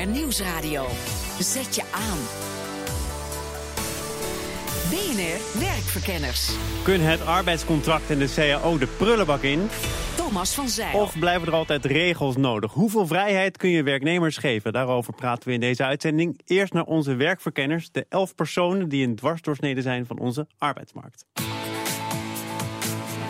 BNR Nieuwsradio. Zet je aan. BNR Werkverkenners. Kunnen het arbeidscontract en de CAO de prullenbak in? Thomas van Zijl. Of blijven er altijd regels nodig? Hoeveel vrijheid kun je werknemers geven? Daarover praten we in deze uitzending. Eerst naar onze werkverkenners, de elf personen die een dwarsdoorsnede zijn van onze arbeidsmarkt.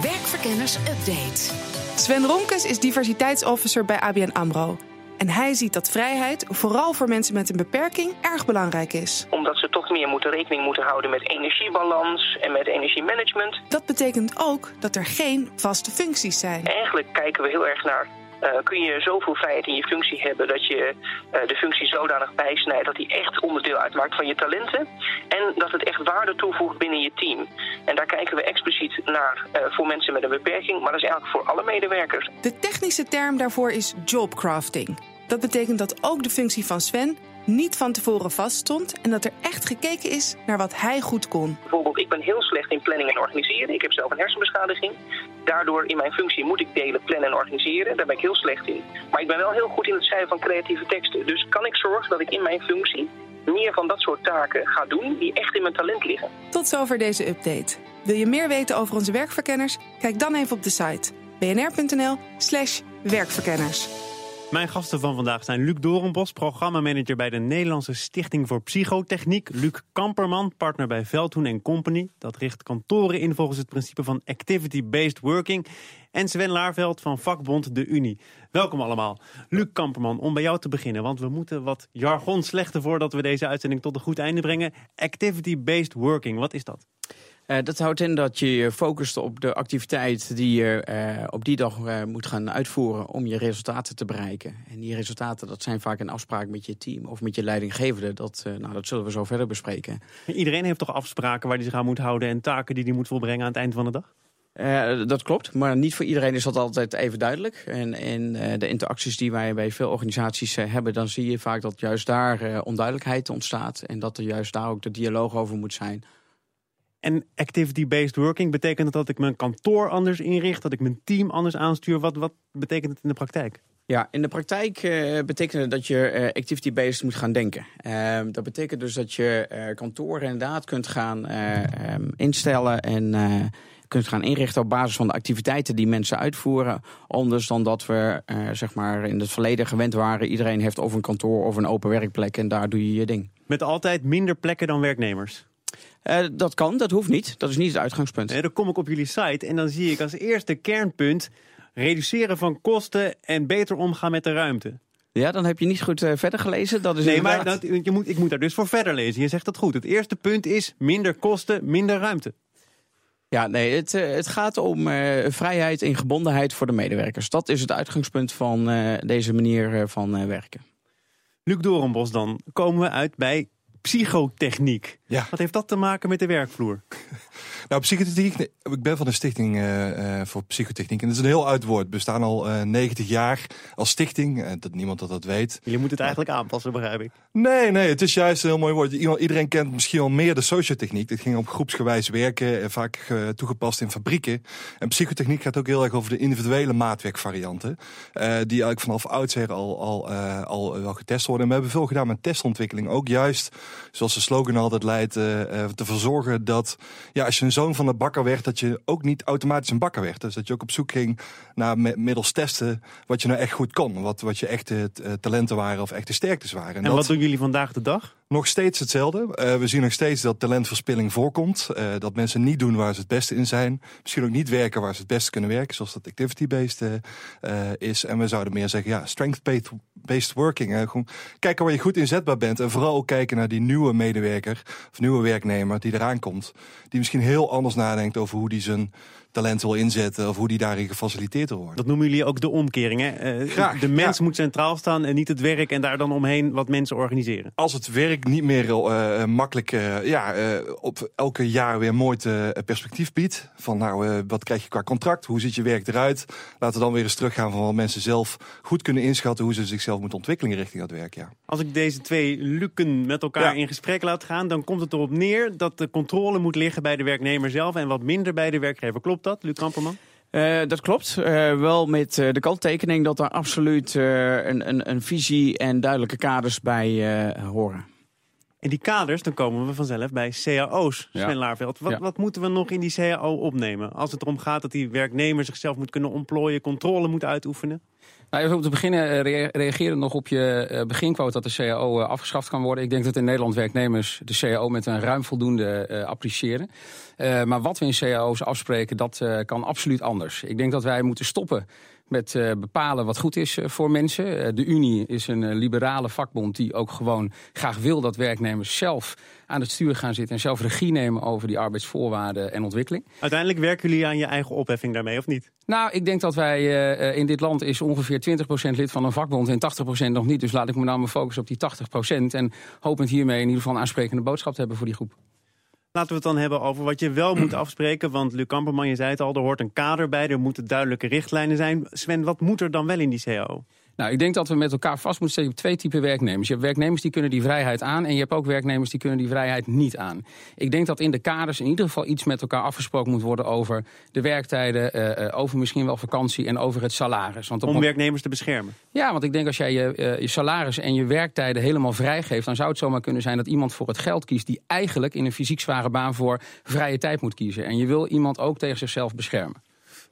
Werkverkenners Update. Sven Ronkes is diversiteitsofficer bij ABN AMRO. En hij ziet dat vrijheid, vooral voor mensen met een beperking, erg belangrijk is. Omdat ze toch meer moeten rekening moeten houden met energiebalans en met energiemanagement. Dat betekent ook dat er geen vaste functies zijn. Eigenlijk kijken we heel erg naar. Uh, kun je zoveel vrijheid in je functie hebben dat je uh, de functie zodanig bijsnijdt dat die echt onderdeel uitmaakt van je talenten en dat het echt waarde toevoegt binnen je team. En daar kijken we expliciet naar uh, voor mensen met een beperking, maar dat is eigenlijk voor alle medewerkers. De technische term daarvoor is jobcrafting. Dat betekent dat ook de functie van Sven niet van tevoren vaststond en dat er echt gekeken is naar wat hij goed kon. Bijvoorbeeld, ik ben heel slecht in planning en organiseren. Ik heb zelf een hersenbeschadiging. Daardoor in mijn functie moet ik delen, plannen en organiseren. Daar ben ik heel slecht in. Maar ik ben wel heel goed in het schrijven van creatieve teksten. Dus kan ik zorgen dat ik in mijn functie meer van dat soort taken ga doen die echt in mijn talent liggen. Tot zover deze update. Wil je meer weten over onze werkverkenners? Kijk dan even op de site bnr.nl/slash werkverkenners. Mijn gasten van vandaag zijn Luc Dorenbos, programmamanager bij de Nederlandse Stichting voor Psychotechniek. Luc Kamperman, partner bij Veldhoen Company. Dat richt kantoren in volgens het principe van activity-based working. En Sven Laarveld van vakbond De Unie. Welkom allemaal. Luc Kamperman, om bij jou te beginnen, want we moeten wat jargon slechten voordat we deze uitzending tot een goed einde brengen. Activity-based working, wat is dat? Uh, dat houdt in dat je je focust op de activiteit die je uh, op die dag uh, moet gaan uitvoeren om je resultaten te bereiken. En die resultaten, dat zijn vaak een afspraak met je team of met je leidinggevende. Dat, nou, dat zullen we zo verder bespreken. Iedereen heeft toch afspraken waar hij zich aan moet houden en taken die hij moet volbrengen aan het eind van de dag? Uh, dat klopt, maar niet voor iedereen is dat altijd even duidelijk. En in uh, de interacties die wij bij veel organisaties uh, hebben... dan zie je vaak dat juist daar onduidelijkheid ontstaat... en dat er juist daar ook de dialoog over moet zijn... En activity-based working, betekent dat dat ik mijn kantoor anders inricht, dat ik mijn team anders aanstuur? Wat, wat betekent het in de praktijk? Ja, in de praktijk uh, betekent het dat je uh, activity-based moet gaan denken. Uh, dat betekent dus dat je kantoren inderdaad kunt gaan um, instellen en kunt gaan inrichten op basis van de activiteiten die mensen uitvoeren. Anders dan dat we zeg maar in het verleden gewend waren. Iedereen heeft of een kantoor of een open werkplek en daar doe je je ding. Met altijd minder plekken dan werknemers? Uh, dat kan, dat hoeft niet. Dat is niet het uitgangspunt. dan kom ik op jullie site en dan zie ik als eerste kernpunt... reduceren van kosten en beter omgaan met de ruimte. Ja, dan heb je niet goed uh, verder gelezen. Dat is nee, maar dat, je moet, ik moet daar dus voor verder lezen. Je zegt dat goed. Het eerste punt is minder kosten, minder ruimte. Ja, nee, het, het gaat om vrijheid en gebondenheid voor de medewerkers. Dat is het uitgangspunt van deze manier van werken. Luc Dorenbos dan, komen we uit bij psychotechniek. Ja. Wat heeft dat te maken met de werkvloer? Nou, psychotechniek, ik ben van de Stichting uh, voor Psychotechniek. En dat is een heel oud woord. We bestaan al uh, 90 jaar als stichting. Uh, dat niemand dat, dat weet. Je moet het eigenlijk aanpassen, begrijp ik. Nee, nee, het is juist een heel mooi woord. Iedereen kent misschien al meer de sociotechniek. Dat ging op groepsgewijs werken, vaak toegepast in fabrieken. En psychotechniek gaat ook heel erg over de individuele maatwerkvarianten. die eigenlijk vanaf oudsher al, al, al wel getest worden. En we hebben veel gedaan met testontwikkeling. Ook juist, zoals de slogan altijd leidt, te verzorgen dat ja, als je een zoon van een bakker werd, dat je ook niet automatisch een bakker werd. Dus dat je ook op zoek ging naar middels testen wat je nou echt goed kon. Wat, wat je echte uh, talenten waren of echte sterktes waren. En, en wat doen jullie vandaag de dag? Nog steeds hetzelfde. Uh, we zien nog steeds dat talentverspilling voorkomt. Uh, dat mensen niet doen waar ze het beste in zijn. Misschien ook niet werken waar ze het beste kunnen werken. Zoals dat activity-based uh, is. En we zouden meer zeggen, ja, strength-based working. Kijken waar je goed inzetbaar bent. En vooral ook kijken naar die nieuwe medewerker of nieuwe werknemer die eraan komt. Die misschien heel anders nadenkt over hoe die zijn talent wil inzetten of hoe die daarin gefaciliteerd wordt. Dat noemen jullie ook de omkering. Hè? Uh, de mens moet centraal staan en niet het werk en daar dan omheen wat mensen organiseren. Als het werk niet meer uh, makkelijk uh, ja, op elke jaar weer mooi te, perspectief biedt. Van nou, wat krijg je qua contract? Hoe ziet je werk eruit? Laten we dan weer eens teruggaan van wat mensen zelf goed kunnen inschatten hoe ze zichzelf moeten ontwikkelen richting dat werk. Ja. Als ik deze twee lukken met elkaar in gesprek laat gaan, dan komt het erop neer dat de controle moet liggen bij de werknemer zelf en wat minder bij de werkgever. Klopt dat, Luc Kamperman? Uh, dat klopt. Uh, wel met uh, de kanttekening dat er absoluut een, een, een, visie en duidelijke kaders bij horen. En die kaders, dan komen we vanzelf bij cao's, Sven ja. Laarveld. Wat, ja. wat, moeten we nog in die cao opnemen? Als het erom gaat dat die werknemer zichzelf moet kunnen ontplooien... controle moet uitoefenen? Nou, even om te beginnen reageren nog op je beginquote dat de CAO afgeschaft kan worden. Ik denk dat in Nederland werknemers de CAO met een ruim voldoende appreciëren. Uh, maar wat we in cao's afspreken, dat uh, kan absoluut anders. Ik denk dat wij moeten stoppen met uh, bepalen wat goed is voor mensen. de Unie is een liberale vakbond die ook gewoon graag wil dat werknemers zelf aan het stuur gaan zitten en zelf regie nemen over die arbeidsvoorwaarden en ontwikkeling. Uiteindelijk werken jullie aan je eigen opheffing daarmee, of niet? Nou, ik denk dat wij in dit land is ongeveer 20% lid van een vakbond en 80% nog niet. Dus laat ik me nou maar focussen op die 80% en hopend hiermee in ieder geval een aansprekende boodschap te hebben voor die groep. Laten we het dan hebben over wat je wel moet afspreken. Want Luc Kamperman, je zei het al, er hoort een kader bij. Er moeten duidelijke richtlijnen zijn. Sven, wat moet er dan wel in die CAO? Nou, ik denk dat we met elkaar vast moeten stellen op twee typen werknemers. Je hebt werknemers die kunnen die vrijheid aan... en je hebt ook werknemers die kunnen die vrijheid niet aan. Ik denk dat in de kaders in ieder geval iets met elkaar afgesproken moet worden... over de werktijden, uh, uh, over misschien wel vakantie en over het salaris. Want Om werknemers te beschermen? Ja, want ik denk als jij je, uh, je salaris en je werktijden helemaal vrijgeeft... dan zou het zomaar kunnen zijn dat iemand voor het geld kiest... die eigenlijk in een fysiek zware baan voor vrije tijd moet kiezen. En je wil iemand ook tegen zichzelf beschermen.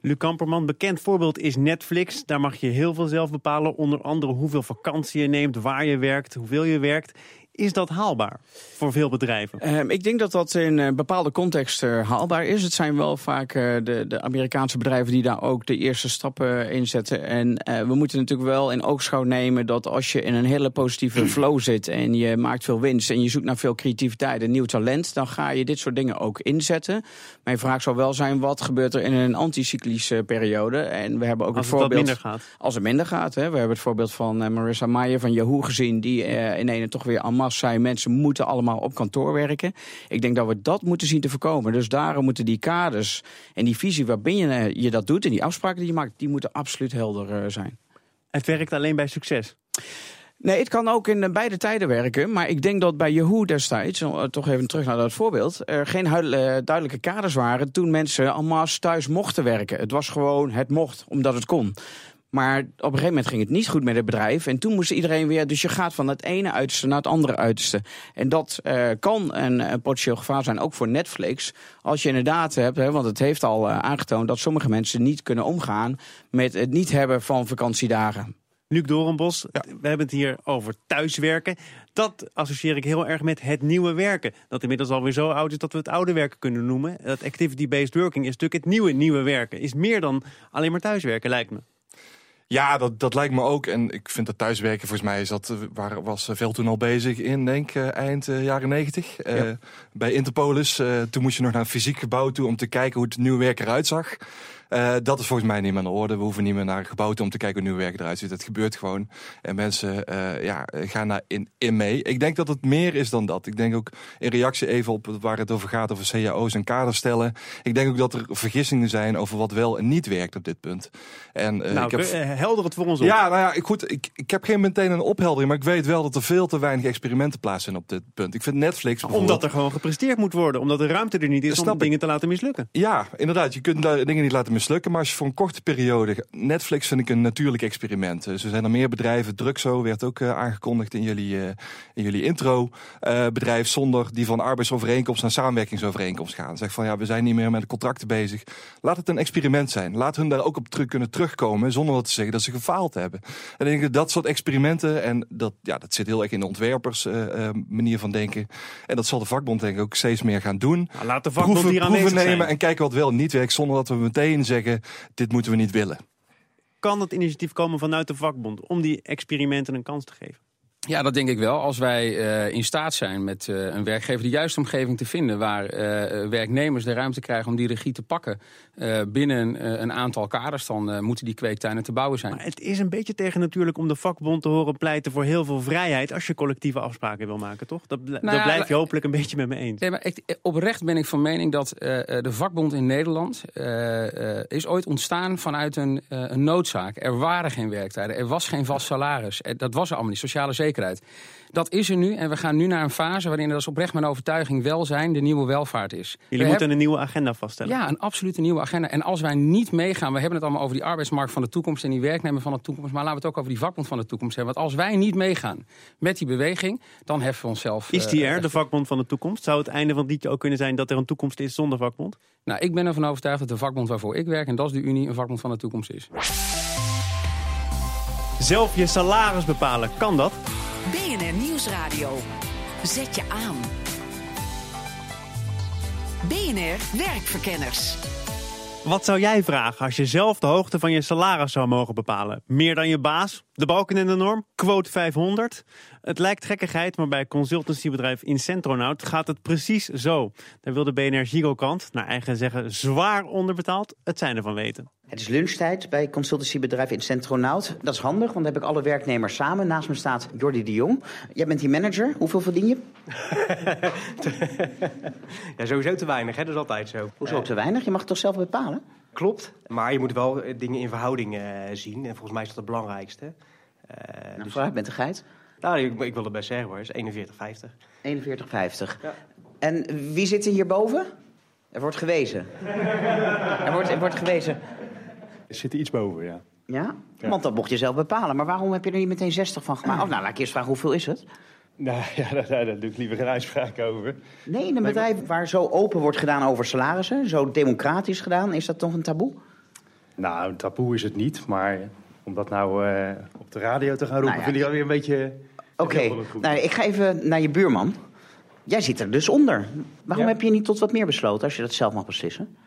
Luc Kamperman, bekend voorbeeld is Netflix. Daar mag je heel veel zelf bepalen. Onder andere hoeveel vakantie je neemt, waar je werkt, hoeveel je werkt. Is dat haalbaar voor veel bedrijven? Um, ik denk dat dat in een bepaalde context uh, haalbaar is. Het zijn wel vaak uh, de, de, Amerikaanse bedrijven die daar ook de eerste stappen in zetten. En uh, we moeten natuurlijk wel in oogschouw nemen dat als je in een hele positieve flow zit en je maakt veel winst en je zoekt naar veel creativiteit en nieuw talent, dan ga je dit soort dingen ook inzetten. Mijn vraag zou wel zijn, wat gebeurt er in een anticyclische periode? En we hebben ook als het voorbeeld. minder gaat. Als het minder gaat. Hè. We hebben het voorbeeld van Marissa Mayer van Yahoo gezien, die in ene toch weer en zijn mensen moeten allemaal op kantoor werken. Ik denk dat we dat moeten zien te voorkomen. Dus daarom moeten die kaders en die visie waarbinnen je dat doet... en die afspraken die je maakt, die moeten absoluut helder uh, zijn. Het werkt alleen bij succes? Nee, het kan ook in beide tijden werken. Maar ik denk dat bij Yahoo destijds, toch even terug naar dat voorbeeld, er geen duidelijke kaders waren toen mensen allemaal thuis mochten werken. Het was gewoon, het mocht, omdat het kon. Maar op een gegeven moment ging het niet goed met het bedrijf. En toen moest iedereen weer. Dus je gaat van het ene uiterste naar het andere uiterste. En dat uh, kan een, een, potentieel gevaar zijn, ook voor Netflix. Als je inderdaad hebt, hè, want het heeft al uh, aangetoond dat sommige mensen niet kunnen omgaan met het niet hebben van vakantiedagen. Luc Dorenbos, ja. we hebben het hier over thuiswerken. Dat associeer ik heel erg met het nieuwe werken. Dat inmiddels alweer zo oud is dat we het oude werken kunnen noemen. Dat activity-based working is natuurlijk het nieuwe nieuwe werken. Is meer dan alleen maar thuiswerken, lijkt me. Ja, dat, dat lijkt me ook. En ik vind dat thuiswerken, volgens mij is dat, waar, was veel toen al bezig in, denk ik, eind jaren negentig. Ja. bij Interpolis, toen moest je nog naar een fysiek gebouw toe om te kijken hoe het nieuwe werk eruit zag. Uh, dat is volgens mij niet meer aan de orde. We hoeven niet meer naar een gebouw om te kijken hoe nieuw werk eruit ziet. Het gebeurt gewoon. En mensen uh, ja, gaan daar in, in mee. Ik denk dat het meer is dan dat. Ik denk ook in reactie even op waar het over gaat, over cao's en kaders stellen. Ik denk ook dat er vergissingen zijn over wat wel en niet werkt op dit punt. En, uh, nou, ik heb... helder het voor ons op. Ja, nou ja, goed, ik, ik heb geen meteen een opheldering, maar ik weet wel dat er veel te weinig experimenten plaatsvinden op dit punt. Ik vind Netflix Omdat er gewoon gepresteerd moet worden. Omdat de ruimte er niet is om dingen te laten mislukken. Ja, inderdaad. Je kunt dingen niet laten mislukken. Maar als je voor een korte periode... Netflix vind ik een natuurlijk experiment. Dus er zijn er meer bedrijven. Drugzo werd ook uh, aangekondigd in jullie, uh, in jullie intro. Uh, bedrijf zonder die van arbeidsovereenkomst naar samenwerkingsovereenkomst gaan. Zeg van ja, we zijn niet meer met contracten bezig. Laat het een experiment zijn. Laat hun daar ook op terug kunnen terugkomen. Zonder dat te zeggen dat ze gefaald hebben. En ik denk dat soort experimenten... en dat, ja, dat zit heel erg in de ontwerpers manier van denken. En dat zal de vakbond denk ik ook steeds meer gaan doen. Laat de vakbond proeven, hier proeven nemen zijn. en kijken wat wel niet werkt. Zonder dat we meteen zeggen dit moeten we niet willen. Kan het initiatief komen vanuit de vakbond om die experimenten een kans te geven? Ja, dat denk ik wel. Als wij uh, in staat zijn met uh, een werkgever de juiste omgeving te vinden... waar uh, werknemers de ruimte krijgen om die regie te pakken... binnen een aantal kaders, dan moeten die kweektuinen te bouwen zijn. Maar het is een beetje tegen natuurlijk om de vakbond te horen pleiten... voor heel veel vrijheid als je collectieve afspraken wil maken, toch? Dat, nou dat blijf je hopelijk een beetje met me eens. Nee, maar ik, oprecht ben ik van mening dat de vakbond in Nederland... is ooit ontstaan vanuit een, een noodzaak. Er waren geen werktijden, er was geen vast salaris. Dat was er allemaal niet, sociale zekerheid Dat is er nu en we gaan nu naar een fase waarin dat is oprecht mijn overtuiging welzijn de nieuwe welvaart is. Jullie We moeten hebben- een nieuwe agenda vaststellen. ja, een absolute nieuwe agenda. En als wij niet meegaan, we hebben het allemaal over die arbeidsmarkt van de toekomst en die werknemer van de toekomst, maar laten we het ook over die vakbond van de toekomst hebben. Want als wij niet meegaan met die beweging, dan heffen we onszelf. Is eh, die er, de vakbond van de toekomst? Zou het einde van het liedje ook kunnen zijn dat er een toekomst is zonder vakbond? Nou, ik ben ervan overtuigd dat de vakbond waarvoor ik werk, en dat is de Unie, een vakbond van de toekomst is. Zelf je salaris bepalen, kan dat? Nieuwsradio. Zet je aan. BNR Werkverkenners. Wat zou jij vragen als je zelf de hoogte van je salaris zou mogen bepalen? Meer dan je baas? De balken in de norm? Quote 500? Het lijkt gekkigheid, maar bij consultancybedrijf Incentronaut gaat het precies zo. Daar wil de BNR Gigokant, naar eigen zeggen zwaar onderbetaald, het zijn ervan weten. Het is lunchtijd bij consultancybedrijf in Centronaut. Dat is handig, want dan heb ik alle werknemers samen. Naast me staat Jordi de Jong. Jij bent die manager. Hoeveel verdien je? Ja, sowieso te weinig, hè? dat is altijd zo. Hoezo Eh, te weinig? Je mag het toch zelf bepalen? klopt, maar je moet wel eh, dingen in verhouding eh, zien. En volgens mij is dat het belangrijkste. Eh, Nou, dus, vooruit met de geit. nou, ik, ik wil het best zeggen hoor, het is 41,50. 41,50. Ja. En wie zit er hierboven? Er wordt gewezen. er, wordt, er wordt gewezen. Er zit er iets boven, ja. Ja? Want dat mocht je zelf bepalen. Maar waarom heb je er niet meteen 60 van gemaakt? Of nou, laat ik eerst vragen, hoeveel is het? Nou ja, daar, daar, daar doe ik liever geen uitspraak over. Nee, in een bedrijf waar zo open wordt gedaan over salarissen, zo democratisch gedaan, is dat toch een taboe? Nou, een taboe is het niet, maar om dat nou eh, op de radio te gaan roepen, Nou ja. vind ik alweer een beetje... Oké, nou, ik ga even naar je buurman. Jij zit er dus onder. Waarom Ja. heb je niet tot wat meer besloten als je dat zelf mag beslissen?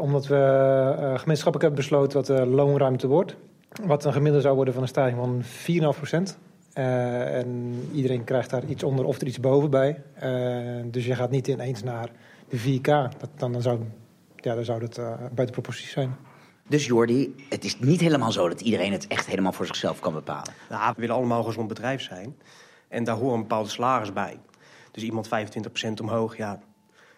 Omdat we eh, gemeenschappelijk hebben besloten wat de loonruimte wordt. Wat een gemiddelde zou worden van een stijging van 4,5 procent. Eh, en iedereen krijgt daar iets onder of er iets boven bij. Eh, dus je gaat niet ineens naar de 4K. Dat, dan, dan zou, ja, dan zou dat eh, buiten proportie zijn. Dus Jordi, het is niet helemaal zo dat iedereen het echt helemaal voor zichzelf kan bepalen. Nou, we willen allemaal een gezond bedrijf zijn. En daar hoort een bepaalde salaris bij. Dus iemand 25% omhoog, ja,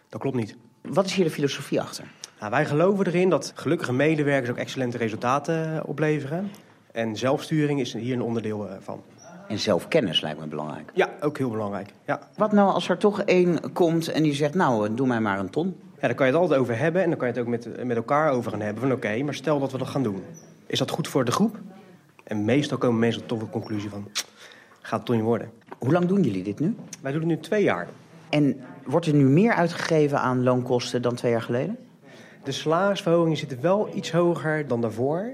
dat klopt niet. Wat is hier de filosofie achter? Nou, wij geloven erin dat gelukkige medewerkers ook excellente resultaten eh, opleveren. En zelfsturing is hier een onderdeel eh, van. En zelfkennis lijkt me belangrijk. Ja, ook heel belangrijk. Ja. Wat nou als er toch één komt en die zegt, nou, eh, doe mij maar een ton. Ja, daar kan je het altijd over hebben en dan kan je het ook met, met elkaar over gaan hebben. Van oké, maar stel dat we dat gaan doen. Is dat goed voor de groep? En meestal komen mensen tot de conclusie van, gaat het toch niet worden. Hoe lang doen jullie dit nu? Wij doen het nu twee jaar. En wordt er nu meer uitgegeven aan loonkosten dan twee jaar geleden? De salarisverhogingen zitten wel iets hoger dan daarvoor.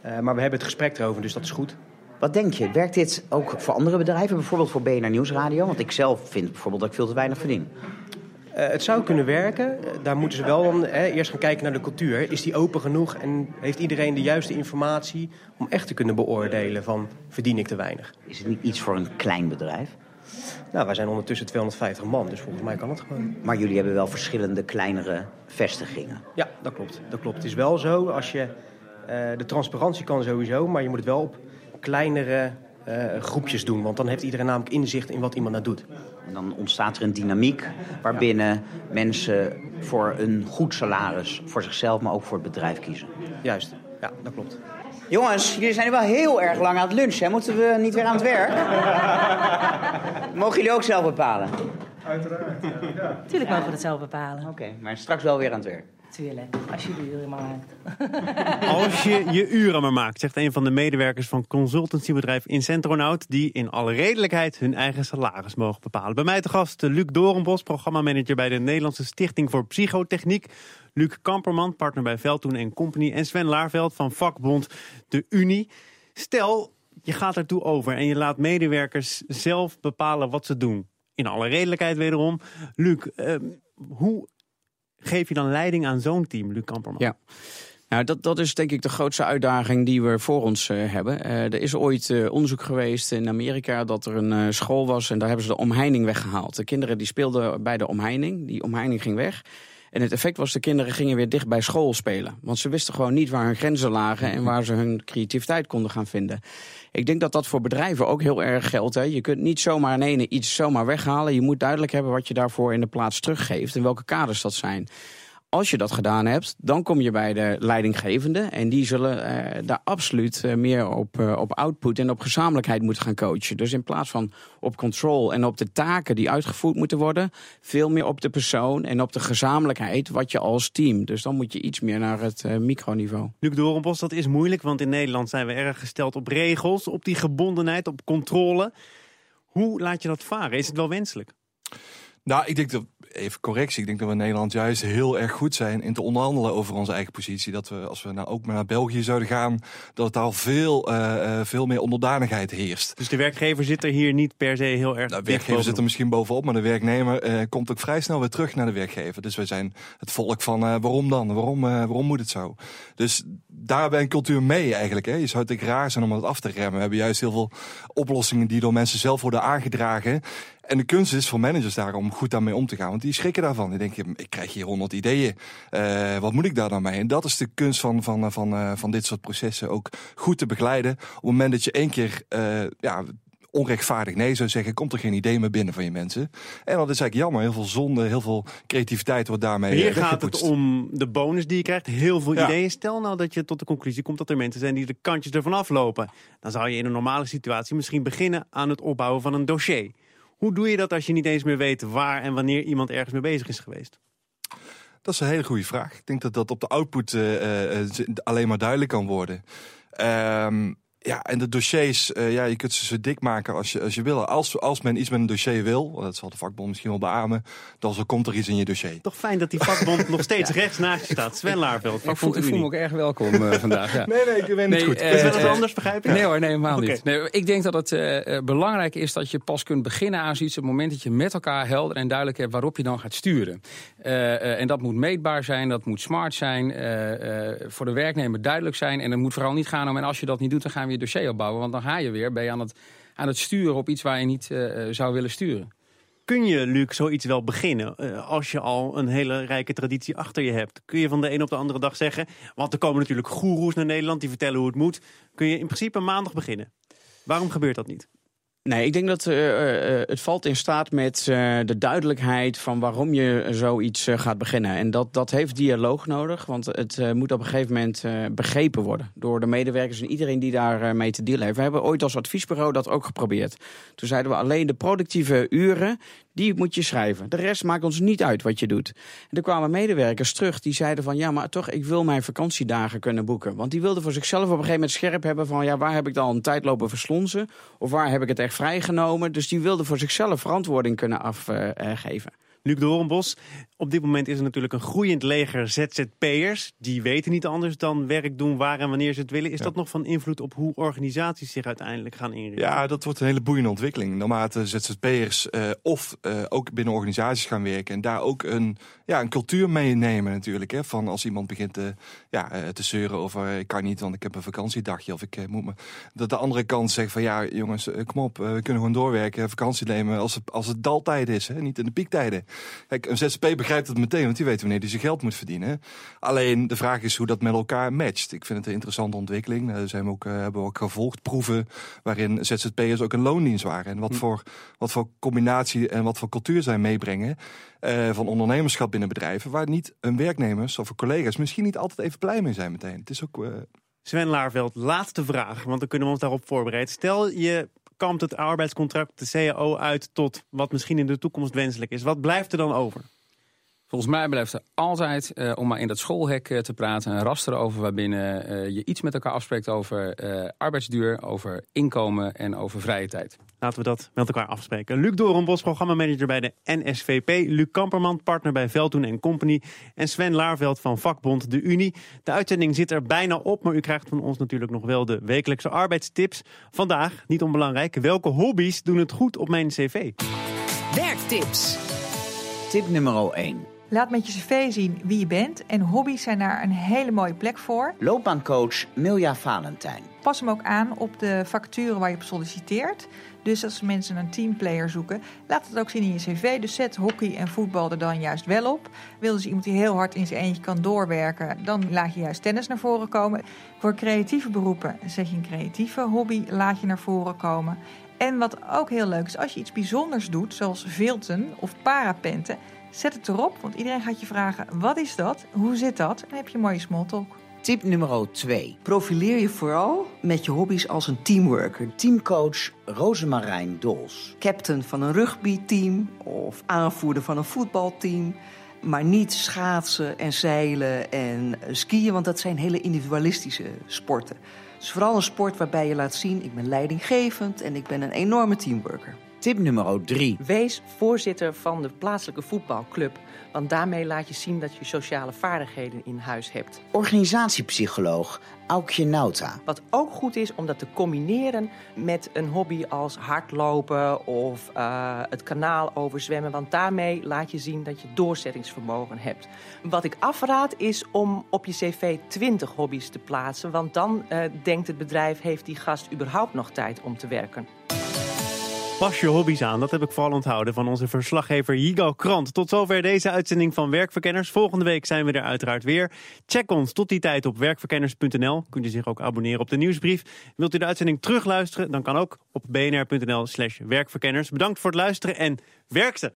Eh, maar we hebben het gesprek erover, dus dat is goed. Wat denk je? Werkt dit ook voor andere bedrijven? Bijvoorbeeld voor BNR Nieuwsradio? Want ik zelf vind bijvoorbeeld dat ik veel te weinig verdien. Eh, het zou kunnen werken. Eh, daar moeten ze wel dan eh, eerst gaan kijken naar de cultuur. Is die open genoeg en heeft iedereen de juiste informatie om echt te kunnen beoordelen van verdien ik te weinig? Is het niet iets voor een klein bedrijf? Nou, wij zijn ondertussen 250 man, dus volgens mij kan het gewoon. Maar jullie hebben wel verschillende kleinere vestigingen. Ja, dat klopt. Dat klopt. Het is wel zo, als je, eh, de transparantie kan sowieso, maar je moet het wel op kleinere eh, groepjes doen. Want dan heeft iedereen namelijk inzicht in wat iemand nou doet. En dan ontstaat er een dynamiek waarbinnen mensen voor een goed salaris voor zichzelf, maar ook voor het bedrijf kiezen. Juist, ja, dat klopt. Jongens, jullie zijn wel heel erg lang aan het lunchen. Hè? Moeten we niet weer aan het werk? Mogen jullie ook zelf bepalen? Tuurlijk mogen we het zelf bepalen. Oké, maar straks wel weer aan het werk. Als je de uren maakt. Als je je uren maar maakt, zegt een van de medewerkers van consultancybedrijf Incentronaut, die in alle redelijkheid hun eigen salaris mogen bepalen. Bij mij te gast Luc Dorenbos, programmamanager bij de Nederlandse Stichting voor Psychotechniek. Luc Kamperman, partner bij Veldtoen en Company. En Sven Laarveld van vakbond De Unie. Stel, je gaat ertoe over en je laat medewerkers zelf bepalen wat ze doen. In alle redelijkheid wederom. Luc, eh, hoe geef je dan leiding aan zo'n team, Luc Kamperman? Ja. Nou, dat, dat is denk ik de grootste uitdaging die we voor ons eh, hebben. Eh, er is ooit eh, onderzoek geweest in Amerika dat er een school was en daar hebben ze de omheining weggehaald. De kinderen die speelden bij de omheining, die omheining ging weg. En het effect was de kinderen gingen weer dicht bij school spelen. Want ze wisten gewoon niet waar hun grenzen lagen en waar ze hun creativiteit konden gaan vinden. Ik denk dat dat voor bedrijven ook heel erg geldt. Hè. Je kunt niet zomaar in ene iets zomaar weghalen. Je moet duidelijk hebben wat je daarvoor in de plaats teruggeeft en welke kaders dat zijn. Als je dat gedaan hebt, dan kom je bij de leidinggevende. En die zullen uh, daar absoluut uh, meer op, uh, op output en op gezamenlijkheid moeten gaan coachen. Dus in plaats van op control en op de taken die uitgevoerd moeten worden, veel meer op de persoon en op de gezamenlijkheid, wat je als team. Dus dan moet je iets meer naar het microniveau. Luc Dorenbos, dat is moeilijk, want in Nederland zijn we erg gesteld op regels, op die gebondenheid, op controle. Hoe laat je dat varen? Is het wel wenselijk? Nou, ik denk dat even correctie. Ik denk dat we in Nederland juist heel erg goed zijn in te onderhandelen over onze eigen positie. Dat we, als we nou ook maar naar België zouden gaan, dat het daar veel, uh, veel meer onderdanigheid heerst. Dus de werkgever zit er hier niet per se heel erg nou, De werkgever zit er misschien bovenop, maar de werknemer uh, komt ook vrij snel weer terug naar de werkgever. Dus wij zijn het volk van uh, waarom dan? Waarom, waarom moet het zo? Dus daar ben een cultuur mee eigenlijk. Hè. Je zou het raar zijn om het af te remmen. We hebben juist heel veel oplossingen die door mensen zelf worden aangedragen. En de kunst is voor managers daar om goed daarmee om te gaan. Want die schrikken daarvan. Die denken, ik krijg hier honderd ideeën. Uh, wat moet ik daar dan mee? En dat is de kunst van, van, van, uh, van dit soort processen. Ook goed te begeleiden. Op het moment dat je één keer uh, ja, onrechtvaardig nee zou zeggen, komt er geen idee meer binnen van je mensen. En dat is eigenlijk jammer. Heel veel zonde, heel veel creativiteit wordt daarmee Hier gaat het om de bonus die je krijgt. Heel veel ideeën. Stel nou dat je tot de conclusie komt dat er mensen zijn die de kantjes ervan aflopen. Dan zou je in een normale situatie misschien beginnen aan het opbouwen van een dossier. Hoe doe je dat als je niet eens meer weet waar en wanneer iemand ergens mee bezig is geweest? Dat is een hele goede vraag. Ik denk dat dat op de output uh, uh, alleen maar duidelijk kan worden. Um, ja, en de dossiers, uh, ja, je kunt ze zo dik maken als je, als je wil. Als, als men iets met een dossier wil, dat zal de vakbond misschien wel beamen, dan zo komt er iets in je dossier. Toch fijn dat die vakbond nog steeds rechts naast je staat. Sven Laarveld, ik voel, ik voel me ook erg welkom uh, vandaag. Ja. Nee, nee, ik ben niet goed. Uh, is het anders, begrijp ik? Nee hoor, nee, helemaal okay. niet. Nee, ik denk dat het uh, belangrijk is dat je pas kunt beginnen aan zoiets op het moment dat je met elkaar helder en duidelijk hebt waarop je dan gaat sturen. en dat moet meetbaar zijn, dat moet smart zijn, voor de werknemer duidelijk zijn. En het moet vooral niet gaan om, en als je dat niet doet, dan gaan we je dossier opbouwen. Want dan ga je weer, ben je aan het, aan het sturen op iets waar je niet uh, zou willen sturen. Kun je, Luc, zoiets wel beginnen uh, als je al een hele rijke traditie achter je hebt? Kun je van de een op de andere dag zeggen, want er komen natuurlijk goeroes naar Nederland die vertellen hoe het moet. Kun je in principe maandag beginnen? Waarom gebeurt dat niet? Nee, ik denk dat uh, uh, het valt in staat met de duidelijkheid van waarom je zoiets gaat beginnen. En dat, dat heeft dialoog nodig, want het moet op een gegeven moment begrepen worden door de medewerkers en iedereen die daar mee te dealen heeft. We hebben ooit als adviesbureau dat ook geprobeerd. Toen zeiden we alleen de productieve uren, die moet je schrijven. De rest maakt ons niet uit wat je doet. En er kwamen medewerkers terug die zeiden van... ja, maar toch, ik wil mijn vakantiedagen kunnen boeken. Want die wilden voor zichzelf op een gegeven moment scherp hebben van... ja, waar heb ik dan een tijd lopen verslonzen? Of waar heb ik het echt vrijgenomen? Dus die wilden voor zichzelf verantwoording kunnen afgeven. Luc Doornbos, op dit moment is er natuurlijk een groeiend leger ZZP'ers. Die weten niet anders dan werk doen waar en wanneer ze het willen. Is ja. dat nog van invloed op hoe organisaties zich uiteindelijk gaan inrichten? Ja, dat wordt een hele boeiende ontwikkeling. Naarmate ZZP'ers uh, of uh, ook binnen organisaties gaan werken en daar ook een, ja, een cultuur meenemen natuurlijk. Hè, van als iemand begint te, ja, uh, te zeuren over ik kan niet, want ik heb een vakantiedagje of ik moet me... Dat de andere kant zegt van ja jongens, kom op, we kunnen gewoon doorwerken, vakantie nemen als het, als het daltijd is, hè, niet in de piektijden. Kijk, een ZZP begrijpt het meteen, want die weet wanneer hij zijn geld moet verdienen. Alleen de vraag is hoe dat met elkaar matcht. Ik vind het een interessante ontwikkeling. Daar zijn we ook, uh, hebben we ook gevolgd proeven waarin ZZP'ers ook een loondienst waren. En wat, hm. voor, wat voor combinatie en wat voor cultuur zij meebrengen uh, van ondernemerschap binnen bedrijven. Waar niet een werknemers of collega's misschien niet altijd even blij mee zijn meteen. Het is ook... Uh... Sven Laarveld, laatste vraag, want dan kunnen we ons daarop voorbereiden. Stel je kampt het arbeidscontract, de CAO, uit tot wat misschien in de toekomst wenselijk is. Wat blijft er dan over? Volgens mij blijft er altijd, uh, om maar in dat schoolhek uh, te praten, een raster over waarbinnen uh, je iets met elkaar afspreekt over arbeidsduur, over inkomen en over vrije tijd. Laten we dat met elkaar afspreken. Luc Dorenbos, programmamanager bij de NSVP. Luc Kamperman, partner bij Veldhoen Company. En Sven Laarveld van vakbond De Unie. De uitzending zit er bijna op, maar u krijgt van ons natuurlijk nog wel de wekelijkse arbeidstips. Vandaag, niet onbelangrijk, welke hobby's doen het goed op mijn cv? Werktips. Tip nummer 1. Laat met je cv zien wie je bent en hobby's zijn daar een hele mooie plek voor. Loopbaancoach Milja Valentijn. Pas hem ook aan op de vacature waar je op solliciteert. Dus als mensen een teamplayer zoeken, laat het ook zien in je cv. Dus zet hockey en voetbal er dan juist wel op. Wil dus iemand die heel hard in zijn eentje kan doorwerken, dan laat je juist tennis naar voren komen. Voor creatieve beroepen zet je een creatieve hobby, laat je naar voren komen. En wat ook heel leuk is, als je iets bijzonders doet, zoals vilten of parapenten, zet het erop. Want iedereen gaat je vragen, wat is dat? Hoe zit dat? En dan heb je een mooie small talk. Tip nummer 2. Profileer je vooral met je hobby's als een teamworker. Teamcoach Rosemarijn Dols. Captain van een rugbyteam of aanvoerder van een voetbalteam. Maar niet schaatsen en zeilen en skiën, want dat zijn hele individualistische sporten. Dus vooral een sport waarbij je laat zien, ik ben leidinggevend en ik ben een enorme teamworker. Tip nummer 3. Wees voorzitter van de plaatselijke voetbalclub. Want daarmee laat je zien dat je sociale vaardigheden in huis hebt. Organisatiepsycholoog Aukje Nauta. Wat ook goed is om dat te combineren met een hobby als hardlopen of uh, het kanaal overzwemmen. Want daarmee laat je zien dat je doorzettingsvermogen hebt. Wat ik afraad is om op je cv 20 hobby's te plaatsen. Want dan uh, denkt het bedrijf, heeft die gast überhaupt nog tijd om te werken? Pas je hobby's aan, dat heb ik vooral onthouden van onze verslaggever Jigo Krant. Tot zover deze uitzending van Werkverkenners. Volgende week zijn we er uiteraard weer. Check ons tot die tijd op werkverkenners.nl. Kunt u zich ook abonneren op de nieuwsbrief. Wilt u de uitzending terugluisteren? Dan kan ook op bnr.nl slash werkverkenners. Bedankt voor het luisteren en werk ze!